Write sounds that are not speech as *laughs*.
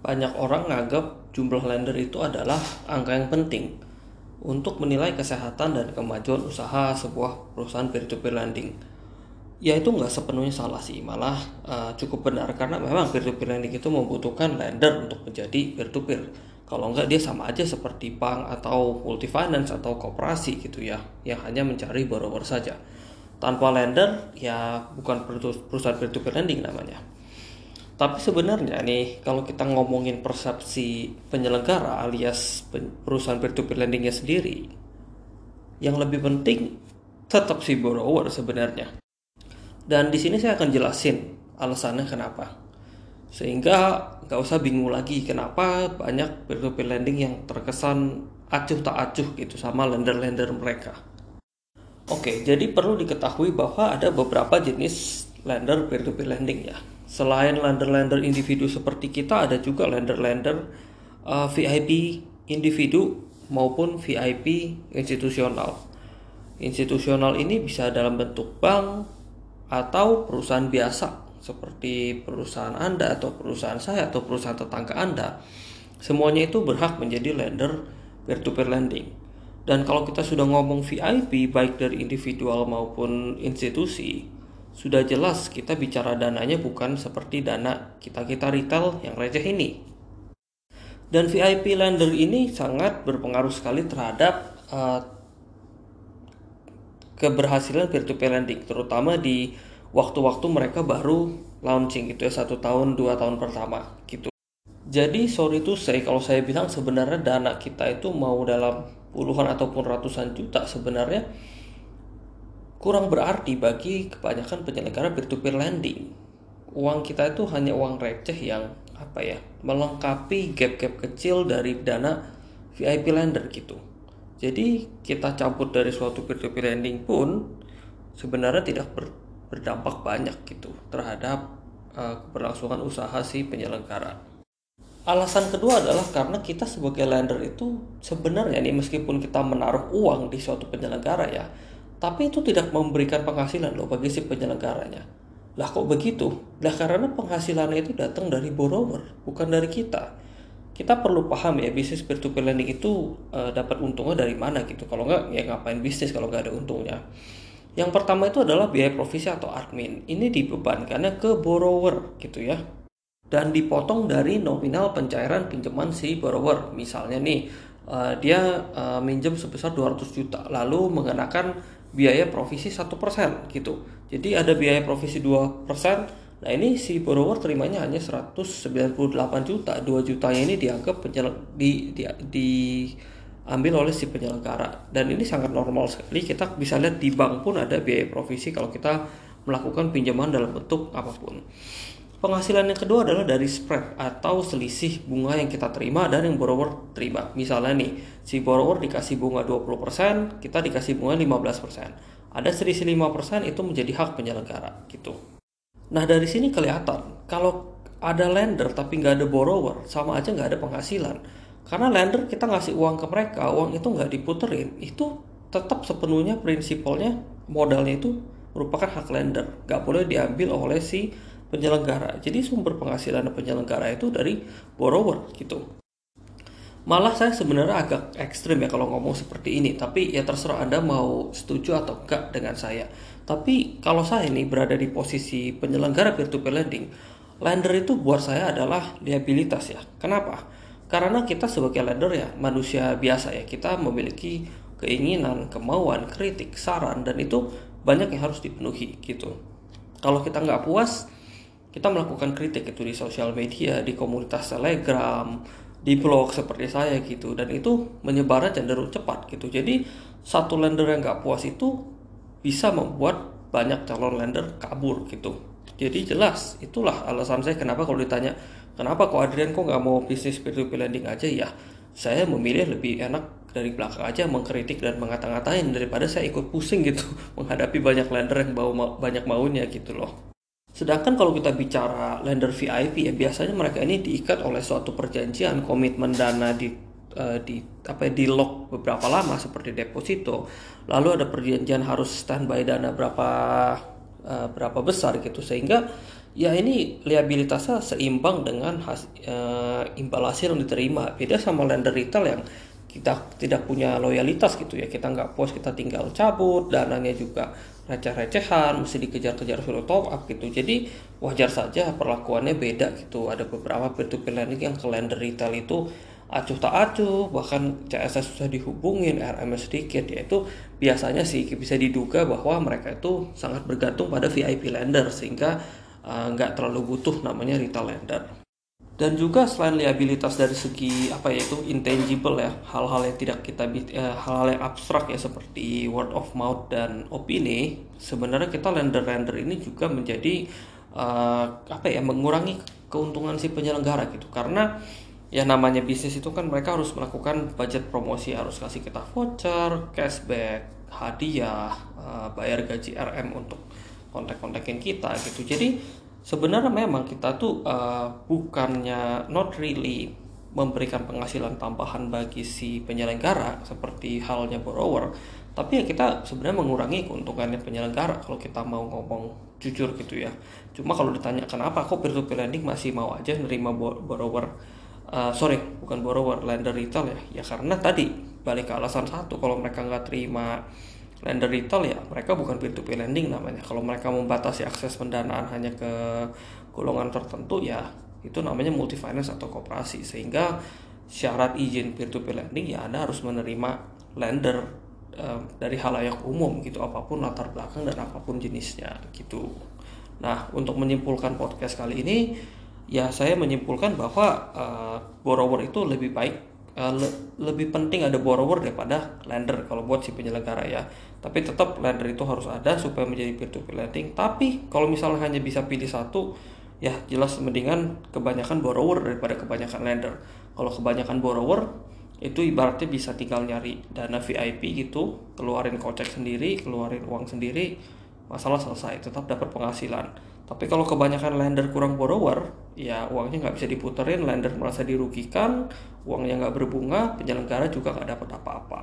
banyak orang nganggap jumlah lender itu adalah angka yang penting untuk menilai kesehatan dan kemajuan usaha sebuah perusahaan peer-to-peer lending. Ya itu nggak sepenuhnya salah sih, malah uh, cukup benar karena memang peer-to-peer lending itu membutuhkan lender untuk menjadi peer-to-peer. Kalau nggak dia sama aja seperti bank atau multi finance atau koperasi gitu ya, yang hanya mencari borrower saja. Tanpa lender ya bukan perusahaan peer-to-peer lending namanya. Tapi sebenarnya nih kalau kita ngomongin persepsi penyelenggara alias perusahaan peer-to-peer lendingnya sendiri, yang lebih penting tetap si borrower sebenarnya. Dan di sini saya akan jelasin alasannya kenapa. Sehingga nggak usah bingung lagi kenapa banyak peer-to-peer lending yang terkesan acuh tak acuh gitu sama lender-lender mereka. Oke, jadi perlu diketahui bahwa ada beberapa jenis lender peer-to-peer lending ya Selain lender-lender individu seperti kita, ada juga lender-lender uh, VIP individu maupun VIP institusional. Institusional ini bisa dalam bentuk bank atau perusahaan biasa seperti perusahaan Anda atau perusahaan saya atau perusahaan tetangga Anda. Semuanya itu berhak menjadi lender peer-to-peer lending. Dan kalau kita sudah ngomong VIP baik dari individual maupun institusi, sudah jelas kita bicara dananya bukan seperti dana kita-kita retail yang receh ini. Dan VIP lender ini sangat berpengaruh sekali terhadap uh, keberhasilan peer-to-peer lending, terutama di waktu-waktu mereka baru launching gitu ya satu tahun dua tahun pertama gitu. Jadi sorry to say kalau saya bilang sebenarnya dana kita itu mau dalam puluhan ataupun ratusan juta sebenarnya kurang berarti bagi kebanyakan penyelenggara peer-to-peer lending. Uang kita itu hanya uang receh yang apa ya melengkapi gap-gap kecil dari dana VIP lender gitu. Jadi kita cabut dari suatu peer-to-peer lending pun sebenarnya tidak ber, berdampak banyak gitu terhadap uh, keberlangsungan usaha si penyelenggara. Alasan kedua adalah karena kita sebagai lender itu sebenarnya nih meskipun kita menaruh uang di suatu penyelenggara ya, tapi itu tidak memberikan penghasilan loh bagi si penyelenggaranya. Lah kok begitu? Lah karena penghasilannya itu datang dari borrower, bukan dari kita. Kita perlu paham ya bisnis peer-to-peer lending itu uh, dapat untungnya dari mana gitu. Kalau nggak ya ngapain bisnis kalau nggak ada untungnya. Yang pertama itu adalah biaya provisi atau admin. Ini dibebankannya ke borrower gitu ya. Dan dipotong dari nominal pencairan pinjaman si borrower. Misalnya nih, uh, dia uh, minjem sebesar 200 juta, lalu mengenakan biaya provisi satu persen gitu. Jadi ada biaya provisi 2%. Nah, ini si borrower terimanya hanya 198 juta. 2 jutanya ini dianggap penyel di, di, di ambil oleh si penyelenggara dan ini sangat normal sekali kita bisa lihat di bank pun ada biaya provisi kalau kita melakukan pinjaman dalam bentuk apa pun Penghasilan yang kedua adalah dari spread atau selisih bunga yang kita terima dan yang borrower terima. Misalnya nih, si borrower dikasih bunga 20%, kita dikasih bunga 15%. Ada selisih 5% itu menjadi hak penyelenggara gitu. Nah dari sini kelihatan kalau ada lender tapi nggak ada borrower sama aja nggak ada penghasilan. Karena lender kita ngasih uang ke mereka, uang itu nggak diputerin, itu tetap sepenuhnya prinsipalnya modalnya itu merupakan hak lender, nggak boleh diambil oleh si penyelenggara. Jadi sumber penghasilan penyelenggara itu dari borrower gitu. Malah saya sebenarnya agak ekstrim ya kalau ngomong seperti ini, tapi ya terserah Anda mau setuju atau enggak dengan saya. Tapi kalau saya ini berada di posisi penyelenggara peer-to-peer lending, lender itu buat saya adalah liabilitas ya. Kenapa? Karena kita sebagai lender ya manusia biasa ya, kita memiliki keinginan, kemauan, kritik, saran, dan itu banyak yang harus dipenuhi gitu. Kalau kita nggak puas, kita melakukan kritik itu di sosial media, di komunitas Telegram, di blog seperti saya gitu dan itu menyebarnya cenderung cepat gitu. Jadi satu lender yang nggak puas itu bisa membuat banyak calon lender kabur gitu. Jadi jelas itulah alasan saya kenapa kalau ditanya kenapa kok Adrian kok nggak mau bisnis peer to peer lending aja ya saya memilih lebih enak dari belakang aja mengkritik dan mengata-ngatain daripada saya ikut pusing gitu *laughs* menghadapi banyak lender yang bawa banyak maunya gitu loh. Sedangkan kalau kita bicara lender VIP ya biasanya mereka ini diikat oleh suatu perjanjian komitmen dana di uh, di apa ya, di lock beberapa lama seperti deposito. Lalu ada perjanjian harus standby dana berapa uh, berapa besar gitu sehingga ya ini liabilitasnya seimbang dengan has, uh, imbal hasil yang diterima. Beda sama lender retail yang kita tidak punya loyalitas gitu ya. Kita nggak puas kita tinggal cabut, dananya juga receh-recehan, mesti dikejar-kejar suruh top up gitu. Jadi wajar saja perlakuannya beda gitu. Ada beberapa peer-to-peer lending yang ke lender retail itu acuh tak acuh, bahkan CSS susah dihubungin, RMS sedikit, yaitu biasanya sih bisa diduga bahwa mereka itu sangat bergantung pada VIP lender sehingga Eh, nggak uh, terlalu butuh namanya retail lender dan juga selain liabilitas dari segi apa ya itu intangible ya hal-hal yang tidak kita uh, hal-hal yang abstrak ya seperti word of mouth dan opini sebenarnya kita lender-lender ini juga menjadi uh, apa ya mengurangi keuntungan si penyelenggara gitu. Karena ya namanya bisnis itu kan mereka harus melakukan budget promosi harus kasih kita voucher cashback hadiah uh, bayar gaji RM untuk kontak-kontakin kita gitu. Jadi sebenarnya memang kita tuh uh, bukannya not really memberikan penghasilan tambahan bagi si penyelenggara seperti halnya borrower tapi ya kita sebenarnya mengurangi keuntungannya penyelenggara kalau kita mau ngomong jujur gitu ya. Cuma kalau ditanya kenapa kok peer to lending masih mau aja nerima borrower? Uh, sorry bukan borrower lender retail ya. Ya karena tadi balik ke alasan satu kalau mereka nggak terima lender retail ya mereka bukan peer-to-peer lending namanya. Kalau mereka membatasi akses pendanaan hanya ke golongan tertentu ya itu namanya multi finance atau koperasi sehingga syarat izin peer-to-peer lending ya Anda harus menerima lender uh, dari halayak umum gitu apa pun latar belakang dan apa pun jenisnya gitu. Nah, untuk menyimpulkan podcast kali ini ya saya menyimpulkan bahwa uh, borrower itu lebih baik uh, le lebih penting ada borrower daripada lender kalau buat si penyelenggara ya. Tapi tetap lender itu harus ada supaya menjadi peer to peer lending. Tapi kalau misalnya hanya bisa pilih satu, ya jelas mendingan kebanyakan borrower daripada kebanyakan lender. Kalau kebanyakan borrower itu ibaratnya bisa tinggal nyari dana VIP gitu, keluarin kocek sendiri, keluarin uang sendiri, masalah selesai, tetap dapat penghasilan tapi kalau kebanyakan lender kurang borrower, ya uangnya nggak bisa diputerin, lender merasa dirugikan, uangnya nggak berbunga, penyelenggara juga nggak dapat apa-apa.